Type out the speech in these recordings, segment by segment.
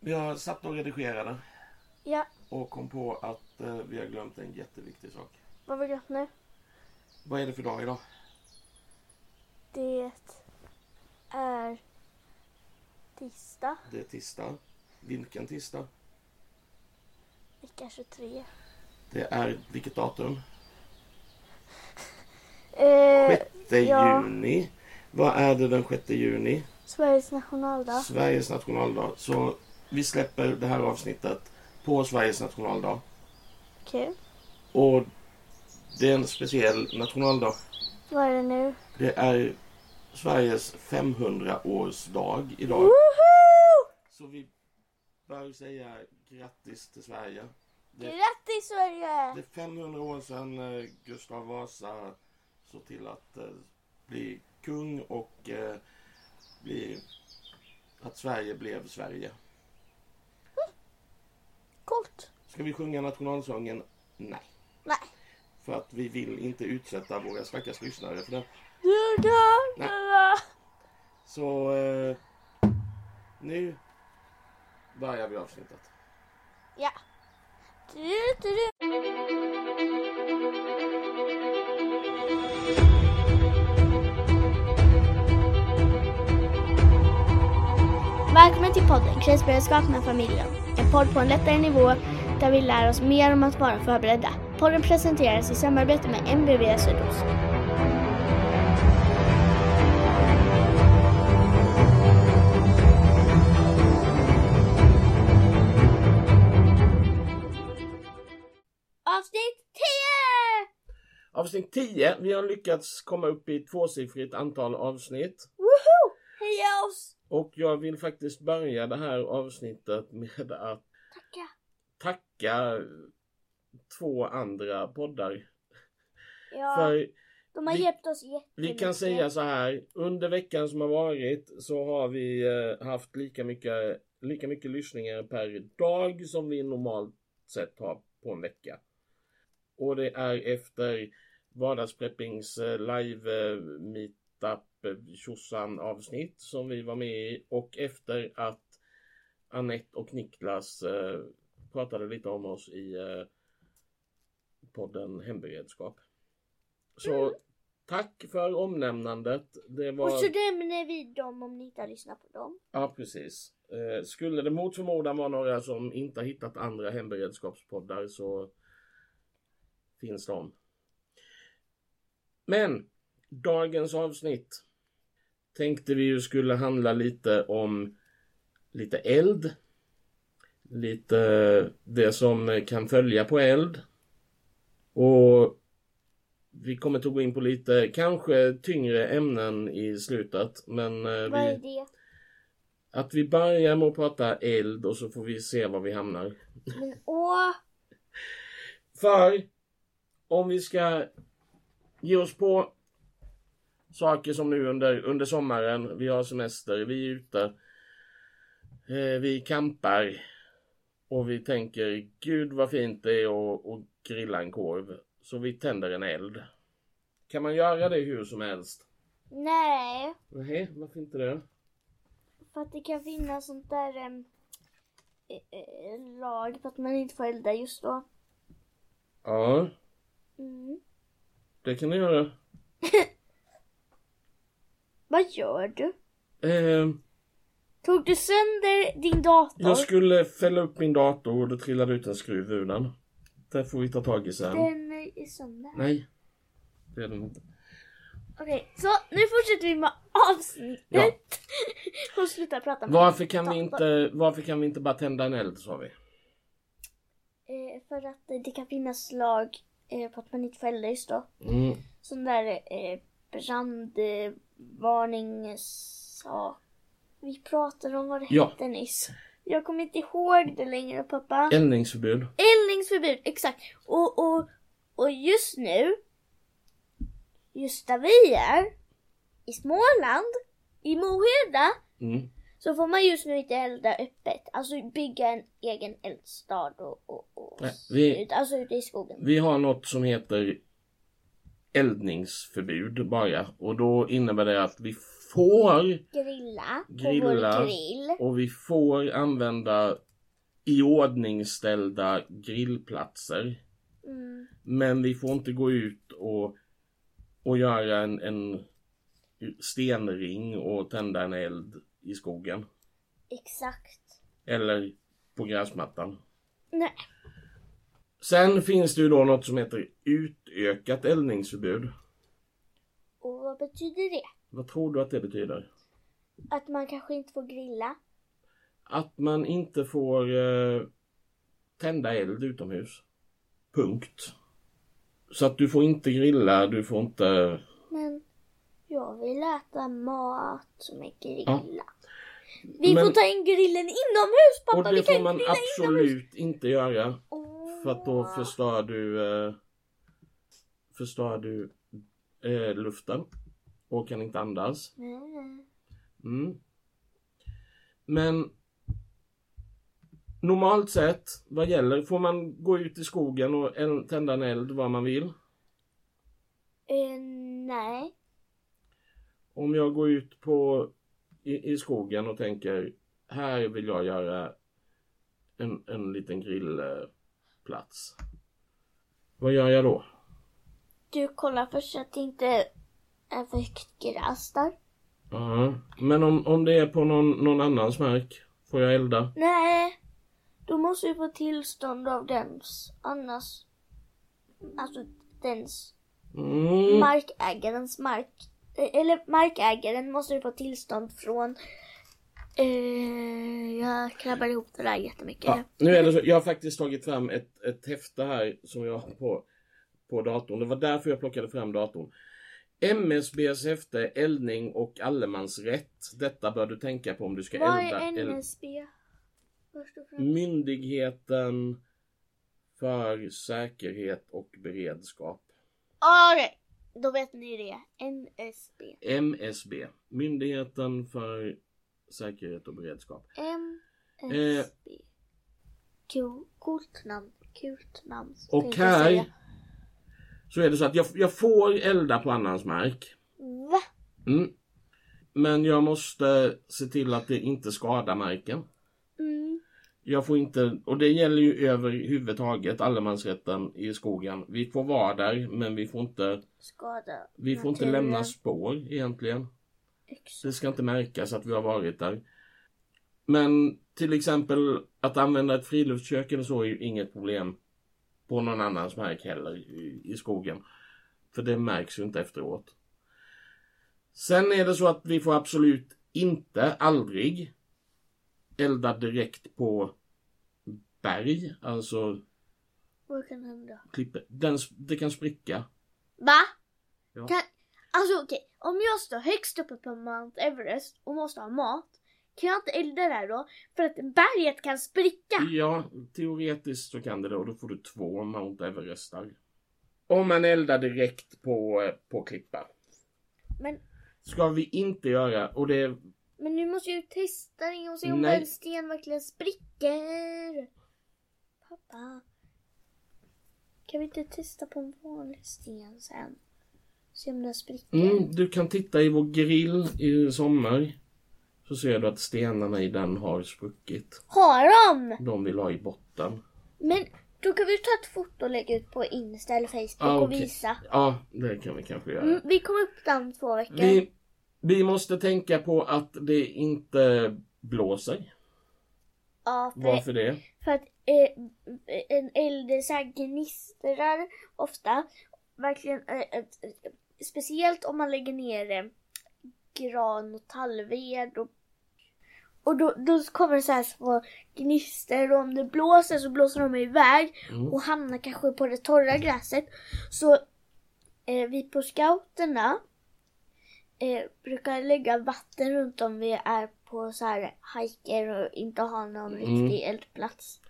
Vi har satt och redigerade Ja, och kom på att eh, vi har glömt en jätteviktig sak. vad har vi glömt nu? Vad är det för dag idag? Det är tisdag, Det är tisdag. Vilken tisdag? vecka 23. Det är vilket datum? Eh, 6 ja. juni. Vad är det den 6 juni? Sveriges nationaldag. Sveriges nationaldag. Så vi släpper det här avsnittet på Sveriges nationaldag. Okej. Och det är en speciell nationaldag. Vad är det nu? Det är Sveriges 500-årsdag idag. Woho! Så vi bör säga grattis till Sverige. Det, Grattis Sverige! det är 500 år sedan eh, Gustav Vasa såg till att eh, bli kung och eh, bli, att Sverige blev Sverige. Coolt. Ska vi sjunga nationalsången? Nej. Nej. För att vi vill inte utsätta våra stackars lyssnare för det. Nej. Så nu börjar vi avsnittet. Ja. Välkommen till podden Krisberedskap med familjen. En podd på en lättare nivå där vi lär oss mer om att vara förberedda. Podden presenteras i samarbete med MBV Sydost. Avsnitt 10. Vi har lyckats komma upp i tvåsiffrigt antal avsnitt. Woho! Heja oss! Och jag vill faktiskt börja det här avsnittet med att Tacka. tacka två andra poddar. Ja, För de har vi- hjälpt oss jättemycket. vi kan säga så här. Under veckan som har varit så har vi eh, haft lika mycket, lika mycket lyssningar per dag som vi normalt sett har på en vecka. Och det är efter Vardagspreppings eh, live eh, meetup eh, tjosan avsnitt som vi var med i och efter att Annette och Niklas pratade lite om oss i podden Hemberedskap. Så tack för omnämnandet. Det var... Och så nämner vi dem om ni inte har lyssnat på dem. Ja, precis. Skulle det mot förmodan vara några som inte har hittat andra hemberedskapspoddar så finns de. Men dagens avsnitt tänkte vi ju skulle handla lite om lite eld. Lite det som kan följa på eld. Och vi kommer att gå in på lite kanske tyngre ämnen i slutet. Men eh, Vad är vi, det? att vi börjar med att prata eld och så får vi se var vi hamnar. Men åh! För om vi ska ge oss på saker som nu under, under sommaren, vi har semester, vi är ute, eh, vi campar och vi tänker gud vad fint det är att, att grilla en korv. Så vi tänder en eld. Kan man göra det hur som helst? Nej, Nej, varför inte det? för att det kan finnas sånt där eh, eh, lag på att man inte får elda just då. Ja, Mm. Det kan du göra. Vad gör du? Eh, Tog du sönder din dator? jag skulle fälla upp min dator och det trillade ut en skruv ur den. Det får vi ta tag i sen. Den är sönder. Nej. Det är den inte. Okej, så nu fortsätter vi med avsnittet. Ja. Och sluta prata med Varför kan, vi inte, varför kan vi inte bara tända en eld sa vi? Eh, för att eh, det kan finnas lag eh, på att man inte får elda just då. Mm. Sån där eh, brandvarningssak. Vi pratade om vad det Ja. hette nyss. Jag kommer inte ihåg det längre pappa. Eldningsförbud. Eldningsförbud, exakt. Och, och, och just nu, just där vi är, i Småland, i Moheda, Mm. Så får man just nu inte elda öppet. Alltså bygga en egen eldstad och, och, och Nej, vi- alltså ute i skogen. Vi har något som heter eldningsförbud bara. Och då innebär det att vi får Grilla, på Grilla. grill. och vi får använda iordningställda grillplatser. Mm. Men vi får inte gå ut och, och göra en, en stenring och tända en eld i skogen. Exakt. Eller på gräsmattan. Nej. Sen finns det ju då något som heter utökat eldningsförbud. Och vad betyder det? Vad tror du att det betyder? Att man kanske inte får grilla? Att man inte får eh, tända eld utomhus. Punkt. Så att du får inte grilla, du får inte... Men jag vill äta mat som är grillad. Vi Men- får ta in grillen inomhus pappa! Och det får man grilla inomhus! absolut inte göra. Åh. För att då förstör du... Eh, förstör du eh, luften. Och kan inte andas. Mm. Men normalt sett, vad gäller? Får man gå ut i skogen och el- tända en eld vad man vill? Eh, nej. Om jag går ut på i, i skogen och tänker här vill jag göra en, en liten grillplats. Vad gör jag då? Du kollar först att det inte är för högt gräs där. Ja, men om, om det är på någon, någon annans mark, får jag elda? Nej. Då måste du få tillstånd av dens, annars, alltså dens, Mm. markägarens mark, eller markägaren måste du få tillstånd från, eh, jag klabbar ihop det där jättemycket. Ja, nu är det så, jag har faktiskt tagit fram ett, ett häfte här som jag har på, på datorn. Det var därför jag plockade fram datorn. MSBs häfte Eldning och allemansrätt. Detta bör du tänka på om du ska Vad elda. är? Först och främst. Myndigheten för säkerhet och beredskap. Okej, då vet ni det. NSB. MSB. Myndigheten för säkerhet och beredskap. MSB. Cool, coolt namn. Coolt namn. Och här så är det så att jag, jag får elda på annans mark. Va? Mm. Men jag måste se till att det inte skadar marken. Jag får inte, och det gäller ju överhuvudtaget allemansrätten i skogen. Vi får vara där men vi får inte, Skada. vi får inte lämna spår egentligen. Exakt. Det ska inte märkas att vi har varit där. Men till exempel att använda ett friluftskök eller så är ju inget problem på någon annans mark heller i, i skogen. För det märks ju inte efteråt. Sen är det så att vi får absolut inte, aldrig elda direkt på berg, alltså Vad kan hända? klippor. Den, det kan spricka. Va? Ja. Kan, alltså okej, om jag står högst uppe på Mount Everest och måste ha mat. Kan jag inte elda där då? För att berget kan spricka. Ja, teoretiskt så kan det det och då får du två Mount Everestar. Om man eldar direkt på, på klippa. Men, Ska vi inte göra och det men nu måste jag ju testa det och se om Nej. den sten verkligen spricker. Pappa. Kan vi inte testa på en vanlig sten sen? Se om den spricker. mm, du kan titta i vår grill i sommar. Så ser du att stenarna i den har spruckit. Har de? De vill ha i botten. Men då kan vi ta ett foto och lägga ut på Insta eller Facebook Ah, och visa. Ja, det kan vi kanske göra. Mm, vi kommer upp om två veckor. Vi, vi måste tänka på att det inte blåser. Ja, för, Varför det? för att eh, en eld så gnistrar ofta. Verkligen. Eh, eh, eh, speciellt om man lägger ner eh, gran och tallved. Och, och då, då kommer det så här små gnistor och om det blåser så blåser de iväg Mm. och hamnar kanske på det torra gräset. Så eh, vi på scouterna eh, brukar lägga vatten runt om vi är på så här hajker och inte har någon Mm. riktig eldplats.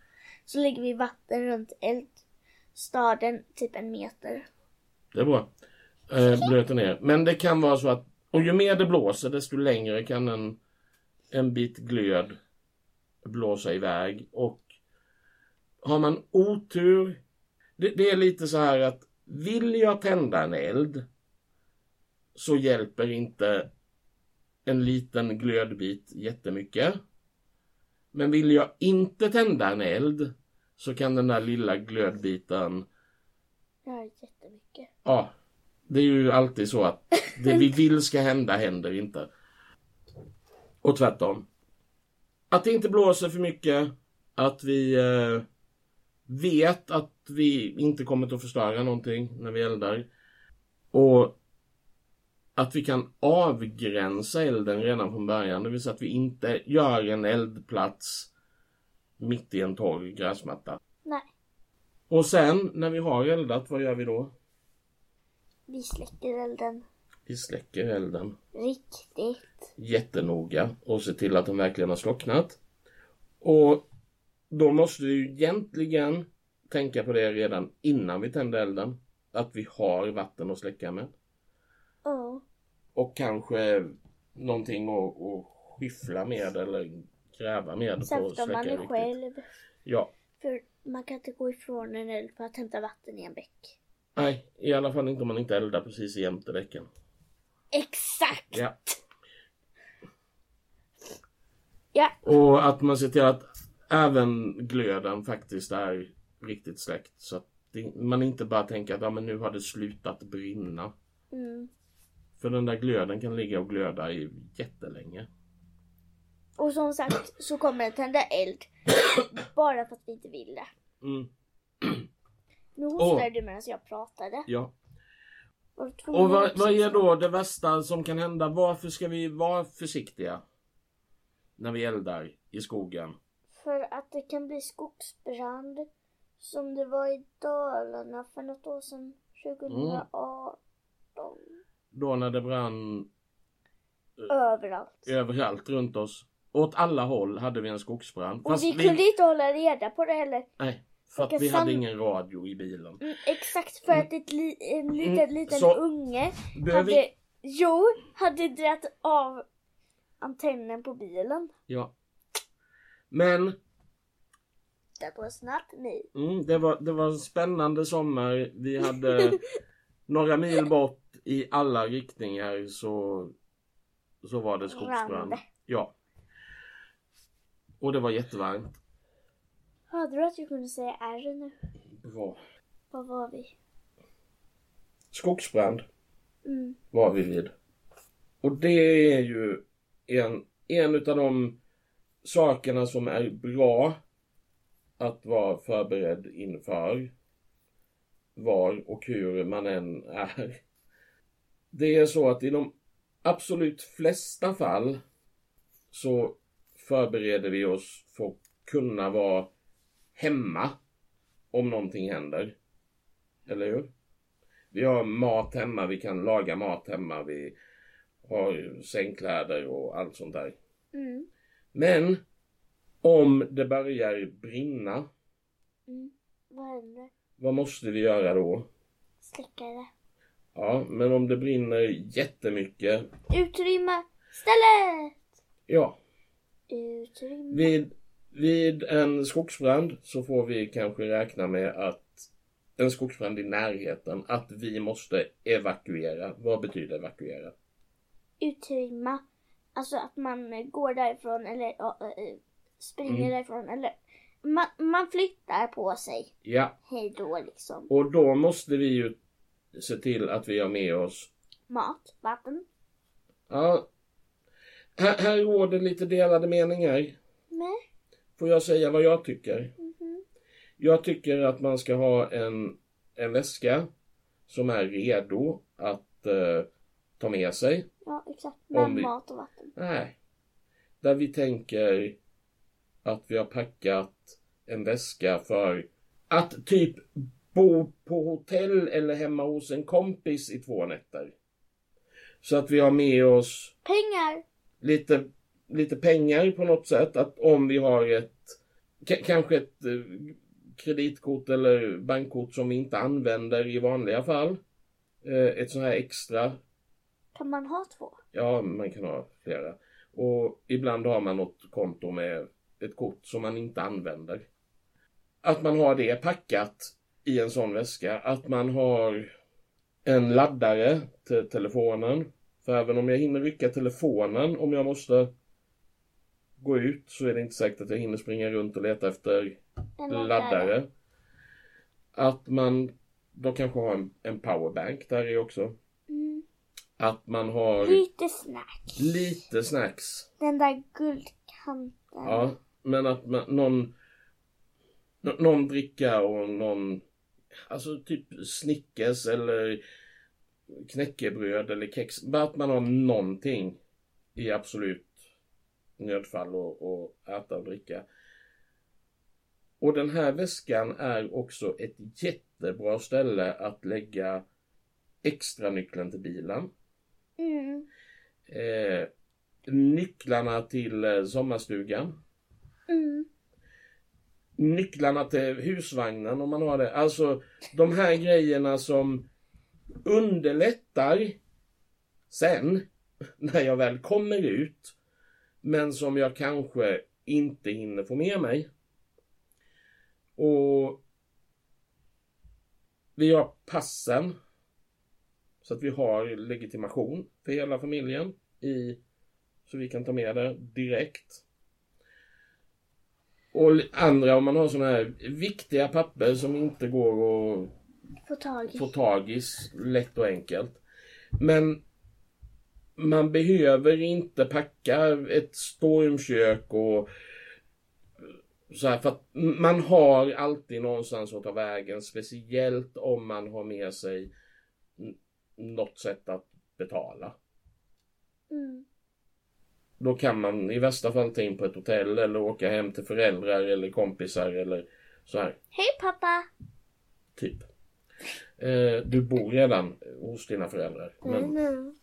Så lägger vi vatten runt eldstaden, typ en meter. Det är bra. Eh, blöter ner. Men det kan vara så att, och ju mer det blåser desto längre kan en en bit glöd blåsa iväg och har man otur, det, det är lite så här att vill jag tända en eld så hjälper inte en liten glödbit jättemycket. Men vill jag inte tända en eld så kan den där lilla glödbiten, Ja, jättemycket. ja, det är ju alltid så att det vi vill ska hända händer inte. Och tvärtom. Att det inte blåser för mycket, att vi eh, vet att vi inte kommer att förstöra någonting när vi eldar. Och att vi kan avgränsa elden redan från början, det vill säga att vi inte gör en eldplats mitt i en torr gräsmatta. Nej, Och sen när vi har eldat, vad gör vi då? vi släcker elden Vi släcker elden riktigt. jättenoga och ser till att den verkligen har slocknat. Och då måste ju egentligen tänka på det redan innan vi tänder elden. Att vi har vatten att släcka med. Och kanske någonting att, att skyffla med eller gräva med. Särskilt om man är riktigt. själv. Ja. För man kan inte gå ifrån en eld för att hämta vatten i en bäck. Nej, i alla fall inte om man inte eldar precis jämte däcken. Exakt! Ja. Ja. Och att man ser till att även glöden faktiskt är riktigt släckt. Så att det, man inte bara tänker att ja, men nu har det slutat brinna. Mm. För den där glöden kan ligga och glöda i jättelänge. Och som sagt så kommer den tända eld. bara för att vi inte vill det. Mm, Nu hostade du medan jag pratade. ja. Och vad, vad är då det värsta som kan hända? Varför ska vi vara försiktiga? När vi eldar i skogen. För att det kan bli skogsbrand. Som det var i Dalarna för något år sedan. 2018. Då när det brann Överallt. överallt runt oss. Åt alla håll hade vi en skogsbrand. Och Fast vi kunde inte hålla reda på det heller. Nej, för att Vilka vi hade sam- ingen radio i bilen. Mm, exakt för att ett li- en liten, Mm, liten så- unge Behöver hade, vi... jo, hade dragit av antennen på bilen. Ja. Men Det var snabbt mig. mm, det, var, det var en spännande sommar. Vi hade några mil bort i alla riktningar så, så var det skogsbrand. Ja. Och det var jättevarmt. Hörde du att jag kunde säga R nu? Bra. Vad var vi? Skogsbrand Mm. var vi vid. Och det är ju en, en utav de sakerna som är bra att vara förberedd inför. Var och hur man än är. Det är så att i de absolut flesta fall så förbereder vi oss för att kunna vara hemma om någonting händer. Eller hur? Vi har mat hemma, vi kan laga mat hemma, vi har sängkläder och allt sånt där. Mm. Men om det börjar brinna, Mm. Vad händer? Vad måste vi göra då? Släcka det. Ja, men om det brinner jättemycket, Utrymma stället! ja, Utrymma. vid, vid en skogsbrand så får vi kanske räkna med att en skogsbrand i närheten, att vi måste evakuera. Vad betyder evakuera? Utrymma. Alltså att man går därifrån eller eh, springer Mm. därifrån eller man, man flyttar på sig. Ja, Hej då liksom. och då måste vi ju se till att vi har med oss Mat, vatten. Ja. Här, här råder lite delade meningar. Nej. Får jag säga vad jag tycker? Mhm. Jag tycker att man ska ha en, en väska som är redo att eh, ta med sig. Ja exakt. Med vi- mat och vatten. Nej. Där vi tänker att vi har packat en väska för att typ bo på hotell eller hemma hos en kompis i två nätter. Så att vi har med oss Pengar! lite, lite pengar på något sätt. Att om vi har ett, kanske ett eh, kreditkort eller bankkort som vi inte använder i vanliga fall. Eh, ett sånt här extra. Kan man ha två? Ja, man kan ha flera. Och ibland har man något konto med ett kort som man inte använder. Att man har det packat i en sån väska. Att man har en laddare till telefonen. För även om jag hinner rycka telefonen om jag måste gå ut så är det inte säkert att jag hinner springa runt och leta efter En laddare. Att man då kanske har en, en powerbank där i också. Mm. Att man har Lite snacks. lite snacks. Den där guldkanten. Ja, men att man, någon, nå- någon dricka och någon, alltså typ Snickers eller knäckebröd eller kex. Bara att man har någonting i absolut nödfall och, och äta och dricka. Och den här väskan är också ett jättebra ställe att lägga extra nyckeln till bilen. Mm. Eh, nycklarna till eh, sommarstugan. Mm. nycklarna till husvagnen om man har det. Alltså de här grejerna som underlättar sen när jag väl kommer ut. Men som jag kanske inte hinner få med mig. Och vi har passen. Så att vi har legitimation för hela familjen i så vi kan ta med det direkt. Och andra om man har sådana här viktiga papper som inte går att Få tag i. få tag i lätt och enkelt. Men man behöver inte packa ett stormkök och så här för att man har alltid någonstans att ta vägen. Speciellt om man har med sig något sätt att betala. Mm. Då kan man i värsta fall ta in på ett hotell eller åka hem till föräldrar eller kompisar eller så här. Hej pappa! Typ. Eh, du bor redan hos dina föräldrar. Men Mm.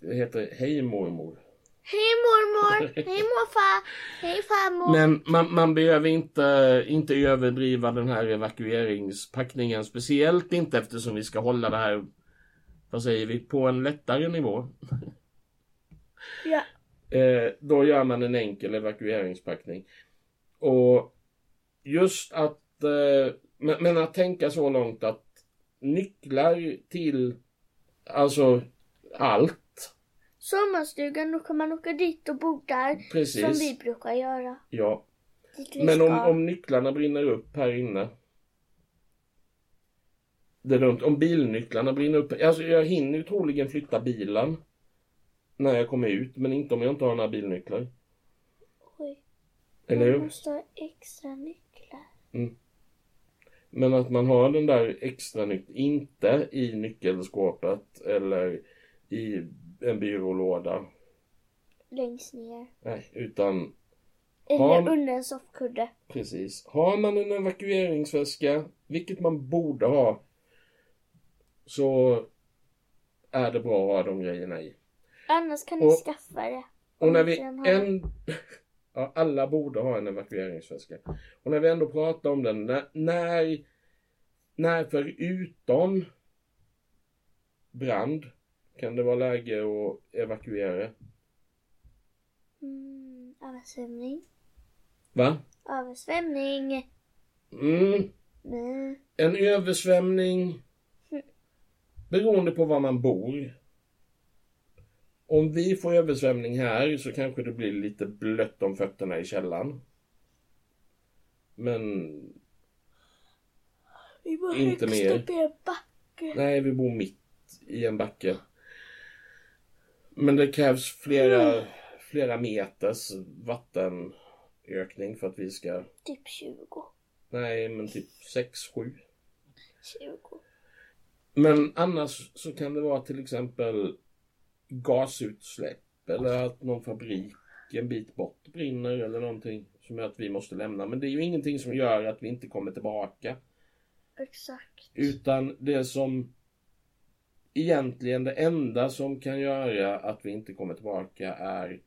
det heter Hej mormor. Hej mormor! Hej morfar! Hej farmor! Men man, man behöver inte, inte överdriva den här evakueringspackningen. Speciellt inte eftersom vi ska hålla det här, vad säger vi, på en lättare nivå. Ja. Eh, då gör man en enkel evakueringspackning. Och just att, eh, men, men att tänka så långt att nycklar till, alltså allt. Sommarstugan, då kan man åka dit och bo där. Som Precis. vi brukar göra. Ja. Men om, om nycklarna brinner upp här inne. Det är dumt. Om bilnycklarna brinner upp. Alltså jag hinner ju troligen flytta bilen. När jag kommer ut. Men inte om jag inte har några bilnycklar. Oj, Eller man hur? måste ha extra nycklar. Men att man har den där extra nyckeln. Inte i nyckelskåpet. Eller i en byrålåda. Längst ner. Nej, utan Eller Har- under en soffkudde. Precis. Har man en evakueringsväska, vilket man borde ha, så är det bra att ha de grejerna i. Annars kan ni Och- skaffa det. Och när vi en... Ja, alla borde ha en evakueringsväska. Och när vi ändå pratar om den, när, när, när förutom brand kan det vara läge att evakuera? Mm, översvämning. Va? Översvämning. Mm, Mm. En översvämning beroende på var man bor. Om vi får översvämning här så kanske det blir lite blött om fötterna i källaren. Men Vi var Inte högst mer. upp i en backe. nej, vi bor mitt i en backe. Men det krävs flera, flera meters vattenökning för att vi ska, Typ 20. nej men typ 6-7. 20. Men annars så kan det vara till exempel gasutsläpp eller att någon fabrik en bit bort brinner eller någonting som gör att vi måste lämna. Men det är ju ingenting som gör att vi inte kommer tillbaka. Exakt. Utan det som egentligen det enda som kan göra att vi inte kommer tillbaka är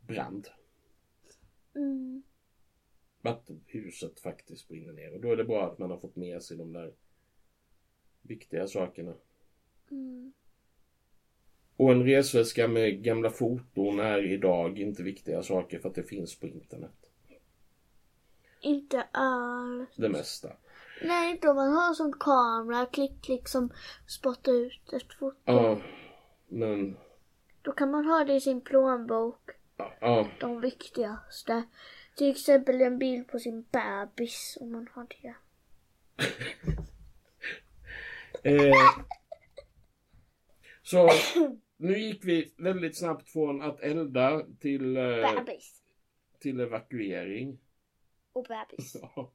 brand. Mm. Att huset faktiskt brinner ner. Och då är det bra att man har fått med sig de där viktiga sakerna. Mm. Och en resväska med gamla foton är idag inte viktiga saker för att det finns på internet. Inte alls. Det mesta. Nej, inte om man har en sån kamera, klick klick som spottar ut ett foto. Ja, men... Då kan man ha det i sin plånbok. Ja, De viktigaste. Till exempel en bild på sin bebis om man har det. Eh, så nu gick vi väldigt snabbt från att elda till, eh, Bebis. till evakuering. Och bebis. Ja,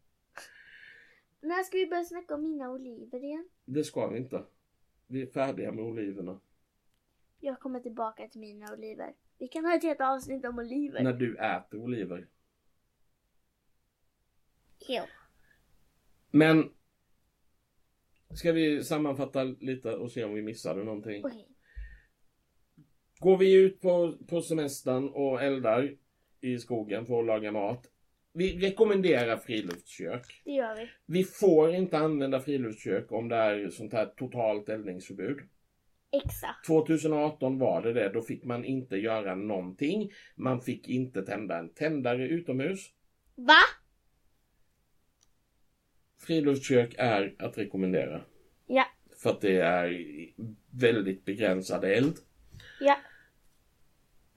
När ska vi börja snacka om mina oliver igen? det ska vi inte. Vi är färdiga med oliverna. Jag kommer tillbaka till mina oliver. Vi kan ha ett helt avsnitt om oliver. När du äter oliver. Jo. Men ska vi sammanfatta lite och se om vi missade någonting. Okej. Går vi ut på, på semestern och eldar i skogen för att laga mat. Vi rekommenderar friluftskök. Det gör vi. Vi får inte använda friluftskök om det är sånt här totalt eldningsförbud. Exakt. 2018 var det det. Då fick man inte göra någonting. Man fick inte tända en tändare utomhus. Va? Friluftskök är att rekommendera. Ja. För att det är väldigt begränsad eld. Ja.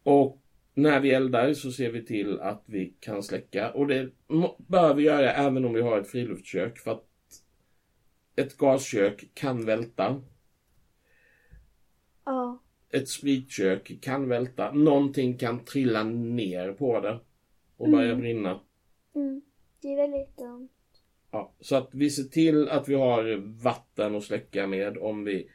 Och när vi eldar så ser vi till att vi kan släcka. Och det bör vi göra även om vi har ett friluftskök. För att ett gaskök kan välta. Ja. Ett spritkök kan välta. Någonting kan trilla ner på det. Och börja Mm. brinna. Mm. Det är väldigt dumt. Ja, så att vi ser till att vi har vatten att släcka med om vi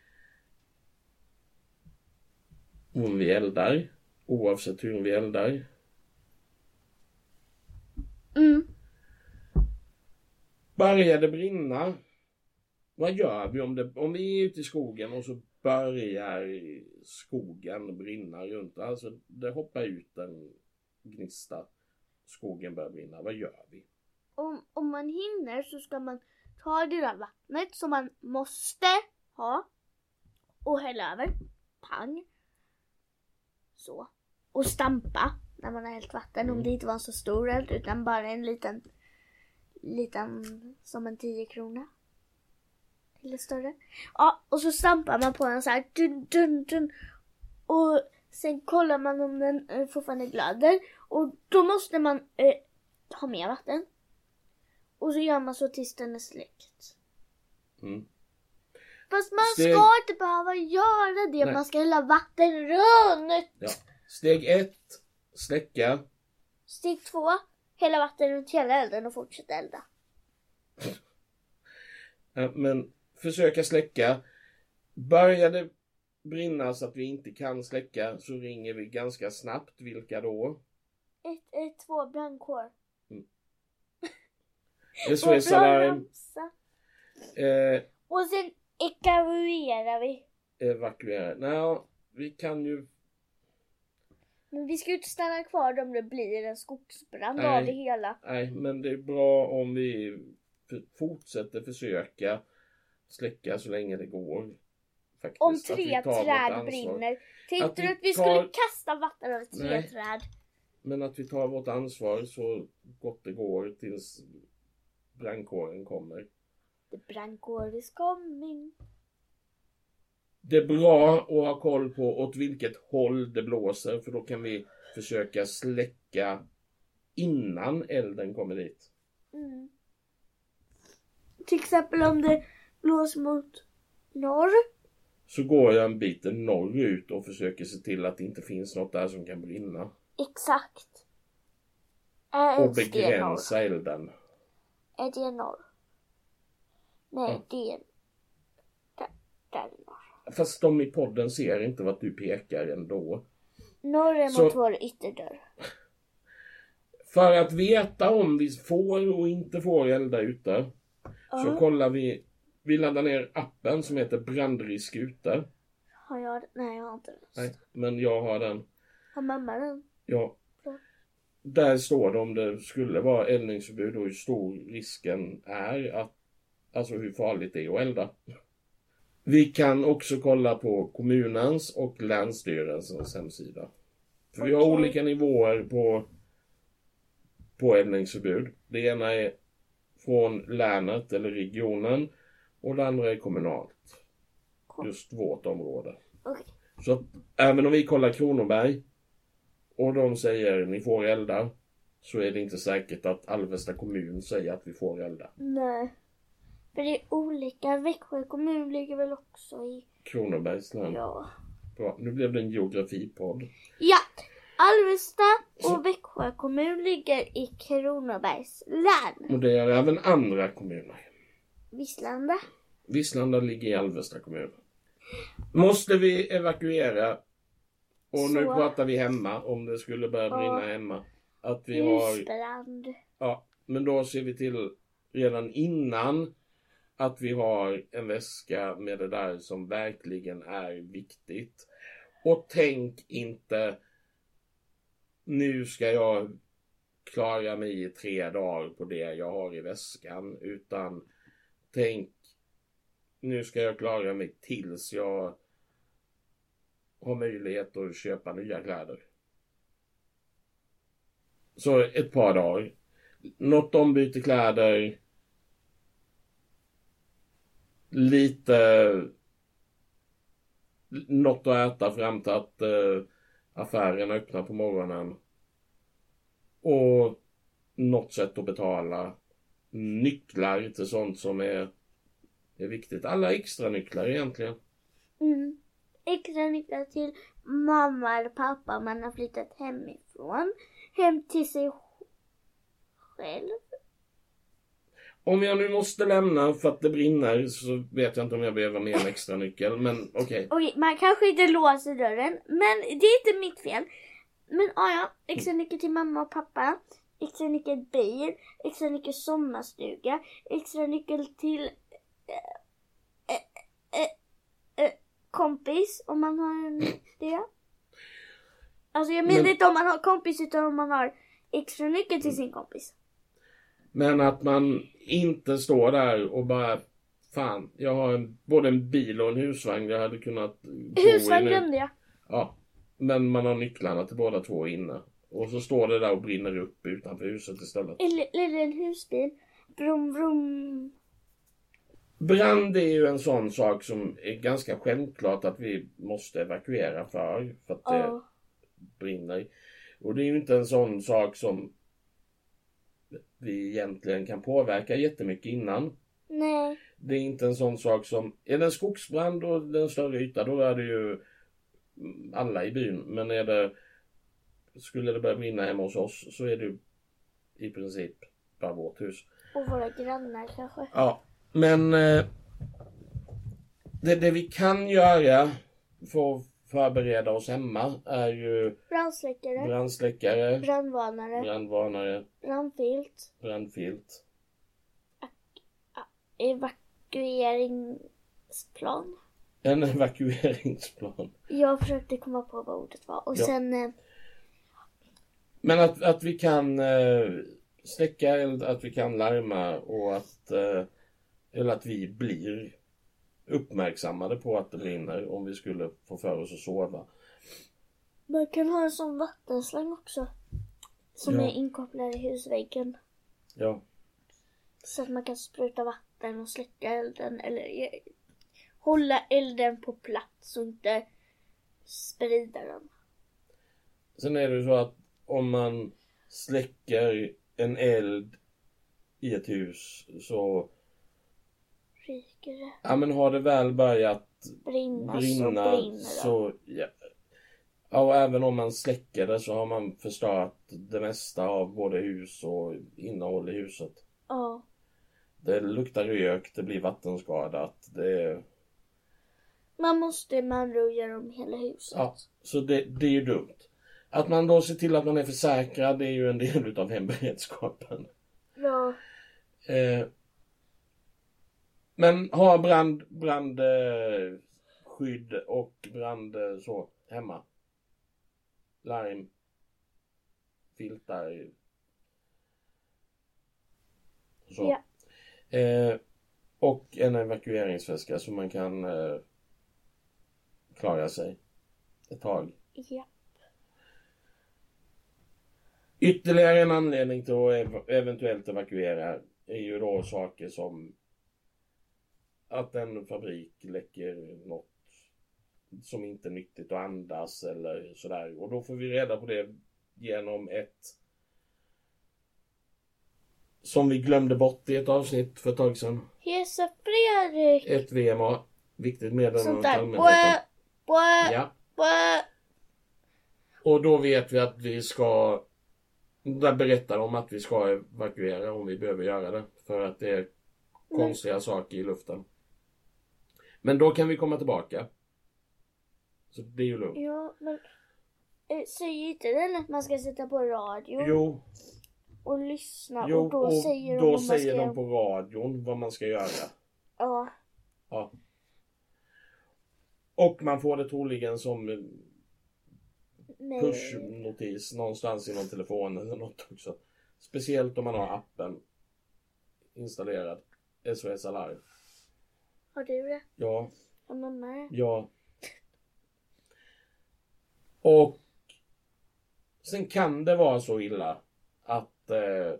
om vi eldar. Oavsett hur vi eldar. Mm. Börjar det brinna? Vad gör vi om, det, om vi är ute i skogen och så börjar skogen brinna runt? Alltså det hoppar ut en gnista. Skogen börjar brinna. Vad gör vi? Om, om man hinner så ska man ta det där vattnet som man måste ha och hälla över. Pang. Så. Och stampa när man har hällt vatten. Om Mm. det inte var en så stor eld utan bara en liten, liten som en 10 krona. Eller större. Ja, och så stampar man på den så här. Dun, dun, dun. Och sen kollar man om den eh, fortfarande glöder. Och då måste man eh, ha mer vatten. Och så gör man så tills den är släckt. Mm. Fast man Steg- ska inte behöva göra det. Nej. Man ska hälla vatten runt. Ja. Steg ett. Släcka. Steg två. Hälla vatten runt hela elden och fortsätta elda. Ja, Men försöka släcka. Börjar det brinna så att vi inte kan släcka så ringer vi ganska snabbt. Vilka då? 112 brandkår. SOS Alarm. Eh, Och sen evakuerar vi. evakuera. Nej, vi kan ju... Men vi ska ju inte stanna kvar om det blir en skogsbrand Nej. av det hela. Nej, men det är bra om vi fortsätter försöka släcka så länge det går. Faktiskt. Om tre träd brinner. Tänkte du att vi tar- skulle kasta vatten över tre Nej. träd? Men att vi tar vårt ansvar så gott det går tills brandkåren kommer. The brandkår is coming. Det är bra att ha koll på åt vilket håll det blåser för då kan vi försöka släcka innan elden kommer dit. Mm. Till exempel om det blåser mot norr. Så går jag en bit norrut och försöker se till att det inte finns något där som kan brinna. Exakt. Är Och begränsa elden. Är det norr? Nej, Ja. det är... Där, där är norr. Fast de i podden ser inte vart du pekar ändå. Norr är Så- mot vår ytterdörr. För att veta om vi får och inte får elda ute så Ja. kollar vi. Vi laddar ner appen som heter Brandrisk ute. Har jag det? Nej, jag har inte den. Nej, men jag har den. Har mamma den? Ja. Ja. Där står det om det skulle vara eldningsförbud och hur stor risken är att Alltså hur farligt det är att elda. Vi kan också kolla på kommunens och länsstyrelsens hemsida. För vi har olika nivåer på, på eldningsförbud. Det ena är från länet eller regionen och det andra är kommunalt. Just vårt område. Okej. Så att även om vi kollar Kronoberg och de säger ni får elda så är det inte säkert att Alvesta kommun säger att vi får elda. Nej. För det är olika. Växjö kommun ligger väl också i... Kronobergs län. Ja. Bra, nu blev det en geografipodd. Ja! Alvesta och Växjö kommun ligger i Kronobergs län. Och det är även andra kommuner. Visslanda. Visslanda ligger i Alvesta kommun. Måste vi evakuera och nu Så. pratar vi hemma om det skulle börja Ja. brinna hemma. Att vi har, Husbrand. ja, men då ser vi till redan innan att vi har en väska med det där som verkligen är viktigt. Och tänk inte nu ska jag klara mig i tre dagar på det jag har i väskan utan tänk nu ska jag klara mig tills jag har möjlighet att köpa nya kläder. Så ett par dagar. Något ombyte kläder. Lite något att äta fram till att eh, affären öppnar på morgonen. Och något sätt att betala. Nycklar till sånt som är, är viktigt. Alla extra nycklar egentligen. Mm. Extra nycklar till mamma eller pappa om man har flyttat hemifrån. Hem till sig själv. Om jag nu måste lämna för att det brinner så vet jag inte om jag behöver mer en extra nyckel. Men okej. Okej, man kanske inte låser dörren, men det är inte mitt fel. Men ah, ja, extra nyckel till mamma och pappa. Extra nyckel bil, extra nyckel sommarstuga, extra nyckel till eh, eh, eh, kompis om man har en det. Alltså jag menar Men- inte om man har kompis utan om man har extra nyckel till sin kompis. Men att man inte står där och bara Fan, jag har en, både en bil och en husvagn jag hade kunnat Husvagn glömde jag. Ja. Men man har nycklarna till båda två inne. Och så står det där och brinner upp utanför huset istället. Eller, eller en husbil. Brum brum. Brand är ju en sån sak som är ganska självklart att vi måste evakuera för. För att det Ja. brinner. Och det är ju inte en sån sak som vi egentligen kan påverka jättemycket innan. Nej. Det är inte en sån sak som, är det en skogsbrand och det är en större yta då är det ju alla i byn. Men är det, skulle det börja brinna hemma hos oss så är det ju i princip bara vårt hus. Och våra grannar kanske. Ja, men eh, det, det vi kan göra för att förbereda oss hemma är ju Brandsläckare. brandsläckare, Brandvarnare. brandvarnare, Brandfilt. brandfilt. Evakueringsplan. En evakueringsplan. Jag försökte komma på vad ordet var. Och Ja. sen... Eh, Men att, att vi kan eh, släcka eld, att vi kan larma och att, eh, eller att vi blir uppmärksammade på att det brinner om vi skulle få för oss att sova. man kan ha en sån vattenslang också. Som Ja. är inkopplad i husväggen. Ja, Så att man kan spruta vatten och släcka elden. Eller hålla elden på plats och inte sprida den. sen är det ju så att om man släcker en eld i ett hus så, Ryker det. ja men har det väl börjat Brinna, så brinna brinner det. så, ja. ja, och även om man släcker det så har man förstört det mesta av både hus och innehåll i huset. Ja. Det luktar rök, det blir vattenskadat. Det, Man måste med andra göra om hela huset. ja, så det, det är ju dumt. Att man då ser till att man är försäkrad, det är ju en del utav hemberedskapen. Ja. Eh, men ha brand, brandskydd eh, och brand eh, så hemma. Larm. Filtar. Så. Ja. Eh, Och en evakueringsväska så man kan eh, klara sig ett tag. Ja. Ytterligare en anledning till att ev- eventuellt evakuera är ju då saker som att en fabrik läcker något som inte är nyttigt att andas eller sådär. Och då får vi reda på det genom ett som vi glömde bort i ett avsnitt för ett tag sedan. Hesa Fredrik! Ett VMA. Viktigt meddelande till allmänheten. Ja. bå. Och då vet vi att vi ska där berättar de att vi ska evakuera om vi behöver göra det. För att det är konstiga saker i luften. Men då kan vi komma tillbaka. Så det är ju lugnt. Ja, men eh, säger inte den att man ska sätta på radio Jo, och lyssna jo och då och säger de då om man säger ska... de på radion vad man ska göra. Ja, Ja. Och man får det troligen som pushnotis någonstans i någon telefon eller något också. Speciellt om man har appen installerad. SOS Alarm. Har du det? Ja, Har man med? ja. Och sen kan det vara så illa att eh,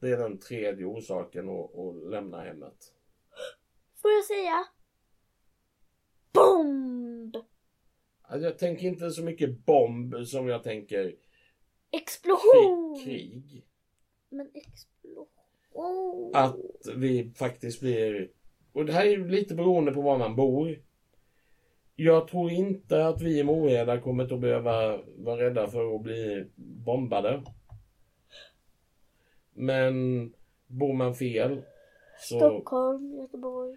det är den tredje orsaken att, att lämna hemmet. Får jag säga? Bomb! Jag tänker inte så mycket bomb som jag tänker Explosion! krig. krig. Men explosion. Att vi faktiskt blir... Och det här är ju lite beroende på var man bor. Jag tror inte att vi i Moheda kommer att behöva vara rädda för att bli bombade. Men bor man fel så... Stockholm, Göteborg.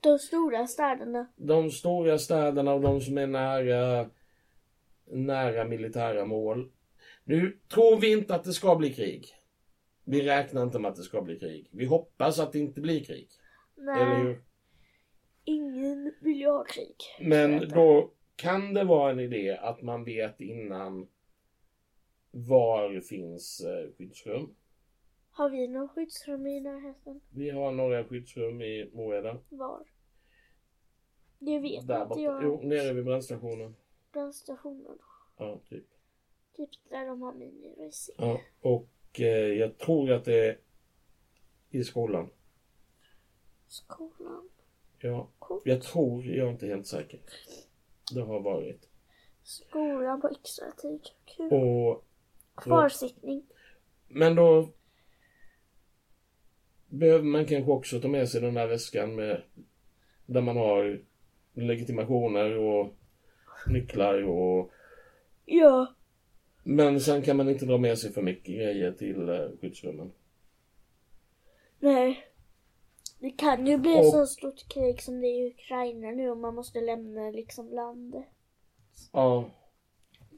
De stora städerna. De stora städerna och de som är nära, nära militära mål. Nu tror vi inte att det ska bli krig. Vi räknar inte med att det ska bli krig. Vi hoppas att det inte blir krig. Eller Nej, hur? ingen vill ju ha krig. Men då kan det vara en idé att man vet innan var finns eh, skyddsrum. Har vi någon skyddsrum i närheten? Vi har några skyddsrum i Moheda. Var? Det vet Där inte borta. jag. Jo, nere vid brandstationen. Brandstationen. Ja, typ. Typ där de har miniracing. Ja, och eh, jag tror att det är i skolan. Skolan. Ja, Coolt. jag tror, jag är inte helt säker. Det har varit. Skolan på extra tid. Kul. Och, Kvarsittning. men då behöver man kanske också ta med sig den där väskan med där man har legitimationer och nycklar och Ja. men sen kan man inte dra med sig för mycket grejer till eh, skyddsrummen. Nej. Det kan ju bli Och- så stort krig som det är i Ukraina nu och man måste lämna liksom landet. Ja.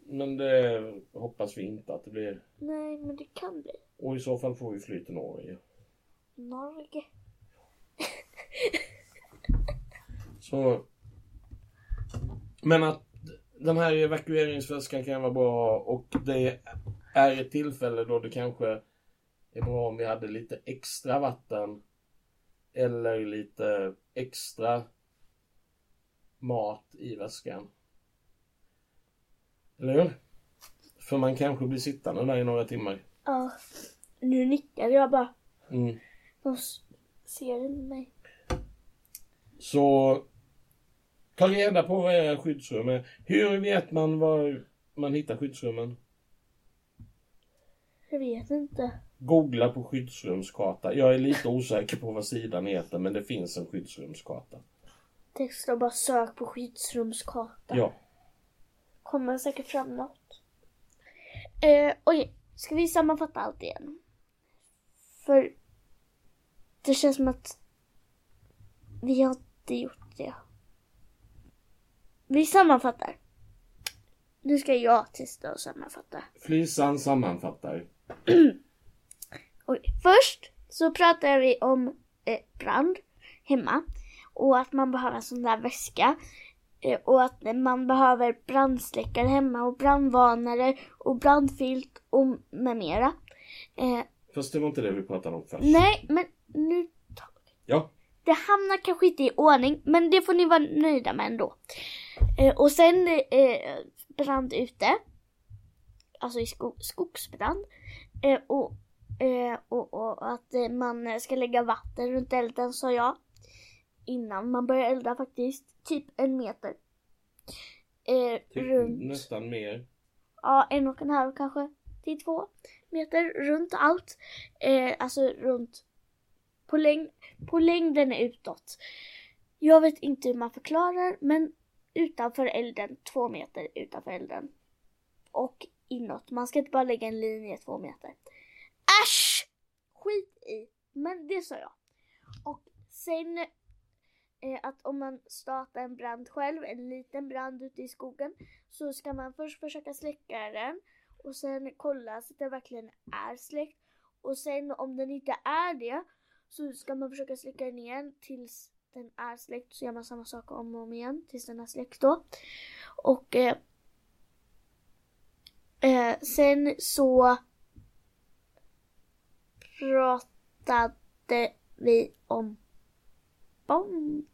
Men det hoppas vi inte att det blir. Nej, men det kan bli. Och i så fall får vi fly till Norge. Norge. Så... Men att den här evakueringsväskan kan vara bra och det är ett tillfälle då det kanske är bra om vi hade lite extra vatten eller lite extra mat i väskan. Eller hur? För man kanske blir sittande där i några timmar. Ja. Nu nickar jag bara. Mm. De ser inte mig. Så ta reda på vad era skyddsrum är. Hur vet man var man hittar skyddsrummen? Jag vet inte. Googla på skyddsrumskarta. Jag är lite osäker på vad sidan heter men det finns en skyddsrumskarta. Text och bara sök på skyddsrumskarta. Ja. Kommer säkert fram något. Eh, oj, ska vi sammanfatta allt igen? För det känns som att vi har inte gjort det. Vi sammanfattar. Nu ska jag testa och sammanfatta. Flisan sammanfattar. Oj. Först så pratar vi om eh, brand hemma och att man behöver en sån där väska eh, och att man behöver brandsläckare hemma och brandvarnare och brandfilt och med mera. Eh, Fast det var inte det vi pratade om först. nej, men nu Ja. Det hamnar kanske inte i ordning, men det får ni vara nöjda med ändå. Eh, och sen eh, brand ute. Alltså i sko skogsbrand. Eh, och, eh, och, och att eh, man ska lägga vatten runt elden sa jag. Innan man börjar elda faktiskt. Typ en meter. Eh, Typ runt. nästan mer. Ja, en och en halv kanske till två meter runt allt. Eh, alltså runt på, längd, på längden utåt. Jag vet inte hur man förklarar men utanför elden, två meter utanför elden. Och inåt. Man ska inte bara lägga en linje två meter. Skit i. Men det sa jag. Och sen eh, att om man startar en brand själv, en liten brand ute i skogen, så ska man först försöka släcka den och sen kolla så att den verkligen är släckt. Och sen om den inte är det så ska man försöka släcka den igen tills den är släckt. Så gör man samma sak om och om igen tills den är släckt då. Och eh, eh, sen så pratade vi om bomb.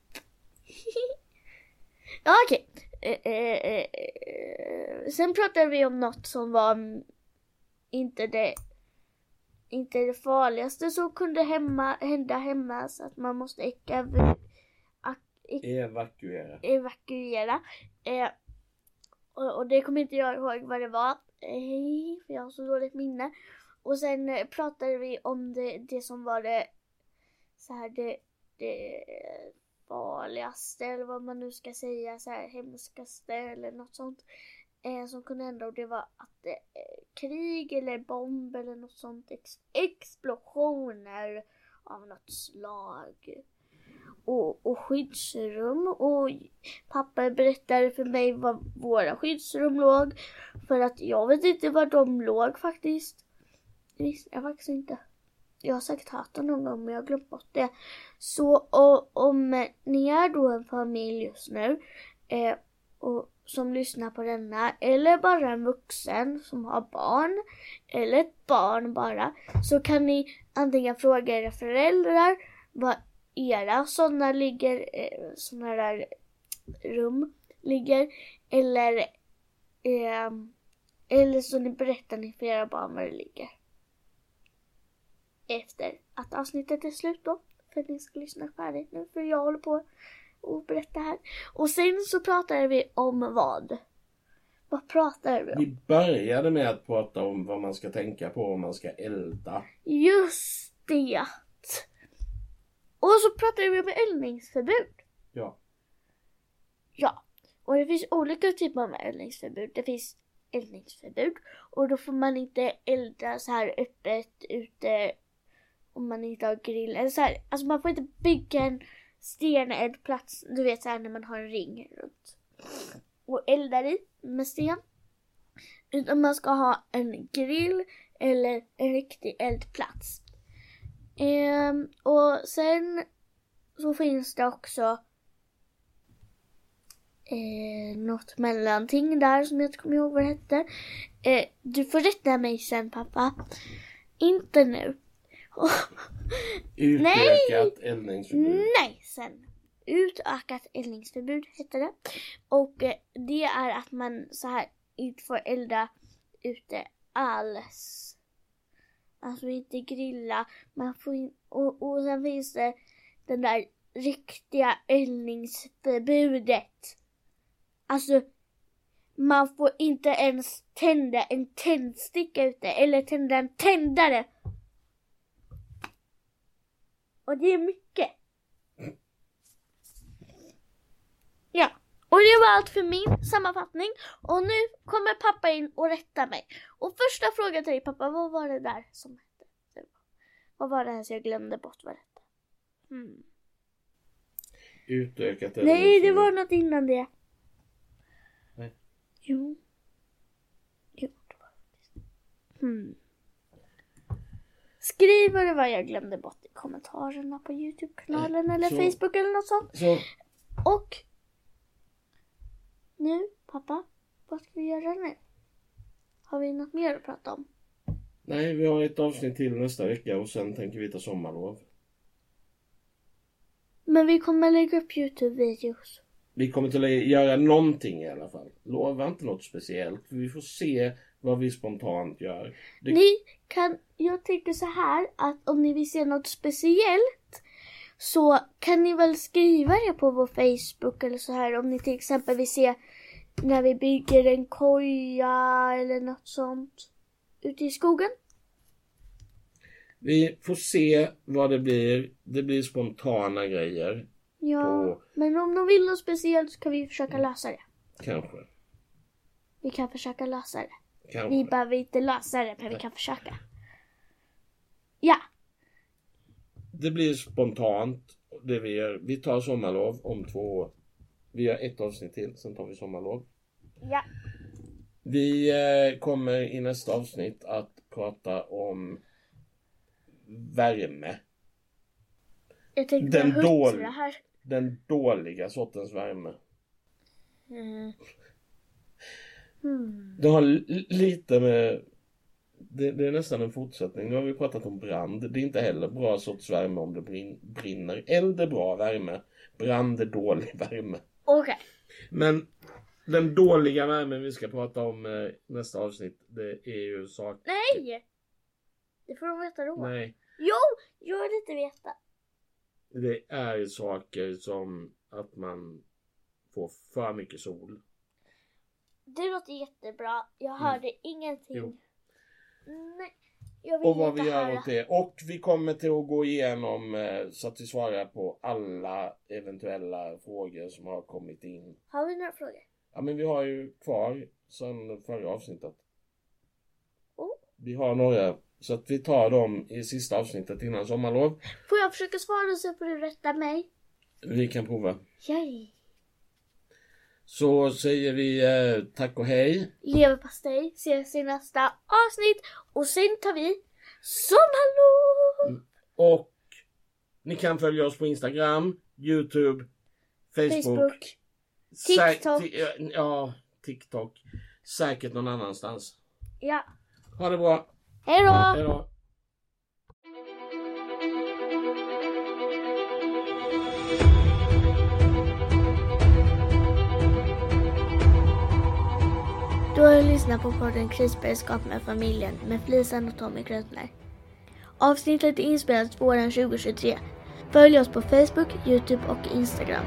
ja okej. Eh, eh, eh, eh, sen pratade vi om något som var inte det inte det farligaste som kunde hemma, hända hemma så att man måste eka, Evakuera. evakuera. Eh, och, och det kommer inte jag ihåg vad det var. Eh, för jag har så dåligt minne. Och sen eh, pratade vi om det, det som var det så här det, det farligaste eller vad man nu ska säga så här hemskaste eller något sånt. Eh, som kunde hända och det var att eh, krig eller bomb eller något sånt. Ex explosioner av något slag och, och skyddsrum och pappa berättade för mig var våra skyddsrum låg. För att jag vet inte var de låg faktiskt. Det visste jag faktiskt inte. Jag har säkert hört det någon gång men jag har glömt bort det. Så och, om ni är då en familj just nu eh, och som lyssnar på denna eller bara en vuxen som har barn eller ett barn bara så kan ni antingen fråga era föräldrar vad era sådana ligger, eh, sådana där rum ligger. Eller, eh, eller så ni berättar ni för era barn var det ligger. Efter att avsnittet är slut då. För att ni ska lyssna färdigt nu. För jag håller på och berätta här. Och sen så pratade vi om vad? Vad pratade vi om? Vi började med att prata om vad man ska tänka på om man ska elda. Just det! Och så pratade vi om eldningsförbud. Ja. Ja. Och det finns olika typer av eldningsförbud. Det finns eldningsförbud och då får man inte elda så här öppet ute om man inte har grill. Eller så här, alltså man får inte bygga en steneldplats, du vet så här när man har en ring runt och eldar i med sten. Utan man ska ha en grill eller en riktig eldplats. Ehm, och sen så finns det också eh, något mellanting där som jag inte kommer ihåg vad det hette. Eh, du får rätta mig sen pappa. Inte nu. Utökat eldningsförbud. Nej, sen. Utökat eldningsförbud heter det. Och eh, det är att man så här inte får elda ute alls. Alltså inte grilla. Man får in, och, och sen finns det den där riktiga eldningsförbudet. Alltså man får inte ens tända en tändsticka ute eller tända en tändare. Och det är mycket. Ja, och det var allt för min sammanfattning. Och nu kommer pappa in och rättar mig. Och första frågan till dig pappa, vad var det där som hette? Vad var det här så jag glömde bort vad det hette? Hmm. Utökat Nej, det var något innan det. Nej. Jo. Jo, det var det. Hmm. Skriv vad det var jag glömde bort kommentarerna på Youtube-kanalen eller så- Facebook eller något sånt. Så, Och nu, pappa, vad ska vi göra nu? Har vi något mer att prata om? nej, vi har ett avsnitt till nästa vecka och sen tänker vi ta sommarlov. Men vi kommer lägga upp Youtube-videos. Vi kommer till att göra någonting i alla fall. Lova inte något speciellt. Vi får se vad vi spontant gör. Det, Ni kan, jag tänker så här att om ni vill se något speciellt så kan ni väl skriva det på vår Facebook eller så här om ni till exempel vill se när vi bygger en koja eller något sånt ute i skogen. vi får se vad det blir. Det blir spontana grejer. Ja, På- men om de vill något speciellt så kan vi försöka lösa det. Kanske. Vi kan försöka lösa det. Vi behöver inte lösa det, men vi kan försöka. Ja, Det blir spontant. Det vi, gör. vi tar sommarlov om två år. Vi gör ett avsnitt till, sen tar vi sommarlov. ja. Vi eh, kommer i nästa avsnitt att prata om värme. Jag tänkte Den dål- här. Den dåliga sortens värme. Mm. Hmm. Det har li- lite med... Det, det är nästan en fortsättning. Nu har vi pratat om brand. Det är inte heller bra sorts värme om det brin, brinner. Eld är bra värme. Brand är dålig värme. Okej. Men den dåliga värmen vi ska prata om eh, nästa avsnitt, det är ju sak... Nej! Det får de veta då. Nej. Jo, jag vill inte veta. Det är saker som att man får för mycket sol. Det låter jättebra. Jag Mm. hörde ingenting. Jo. Nej, jag vill Och vad vi gör åt det. Och vi kommer till att gå igenom eh, så att vi svarar på alla eventuella frågor som har kommit in. Har vi några frågor? Ja men vi har ju kvar sen förra avsnittet. Oh. Vi har några. Så att vi tar dem i sista avsnittet innan sommarlov. Får jag försöka svara så får du rätta mig? Vi kan prova. Yay. Så säger vi eh, tack och hej. Leverpastej ses i nästa avsnitt och sen tar vi sommarlov! Och ni kan följa oss på Instagram, Youtube, Facebook. Facebook. TikTok. ti- Ja, TikTok. Säkert någon annanstans. Ja. Ha det bra. Hej då. Du har lyssnat på podden Krisberedskap med familjen med Flisan och Tommy Krötner. Avsnittet är inspelat våren 2023. Följ oss på Facebook, Youtube och Instagram.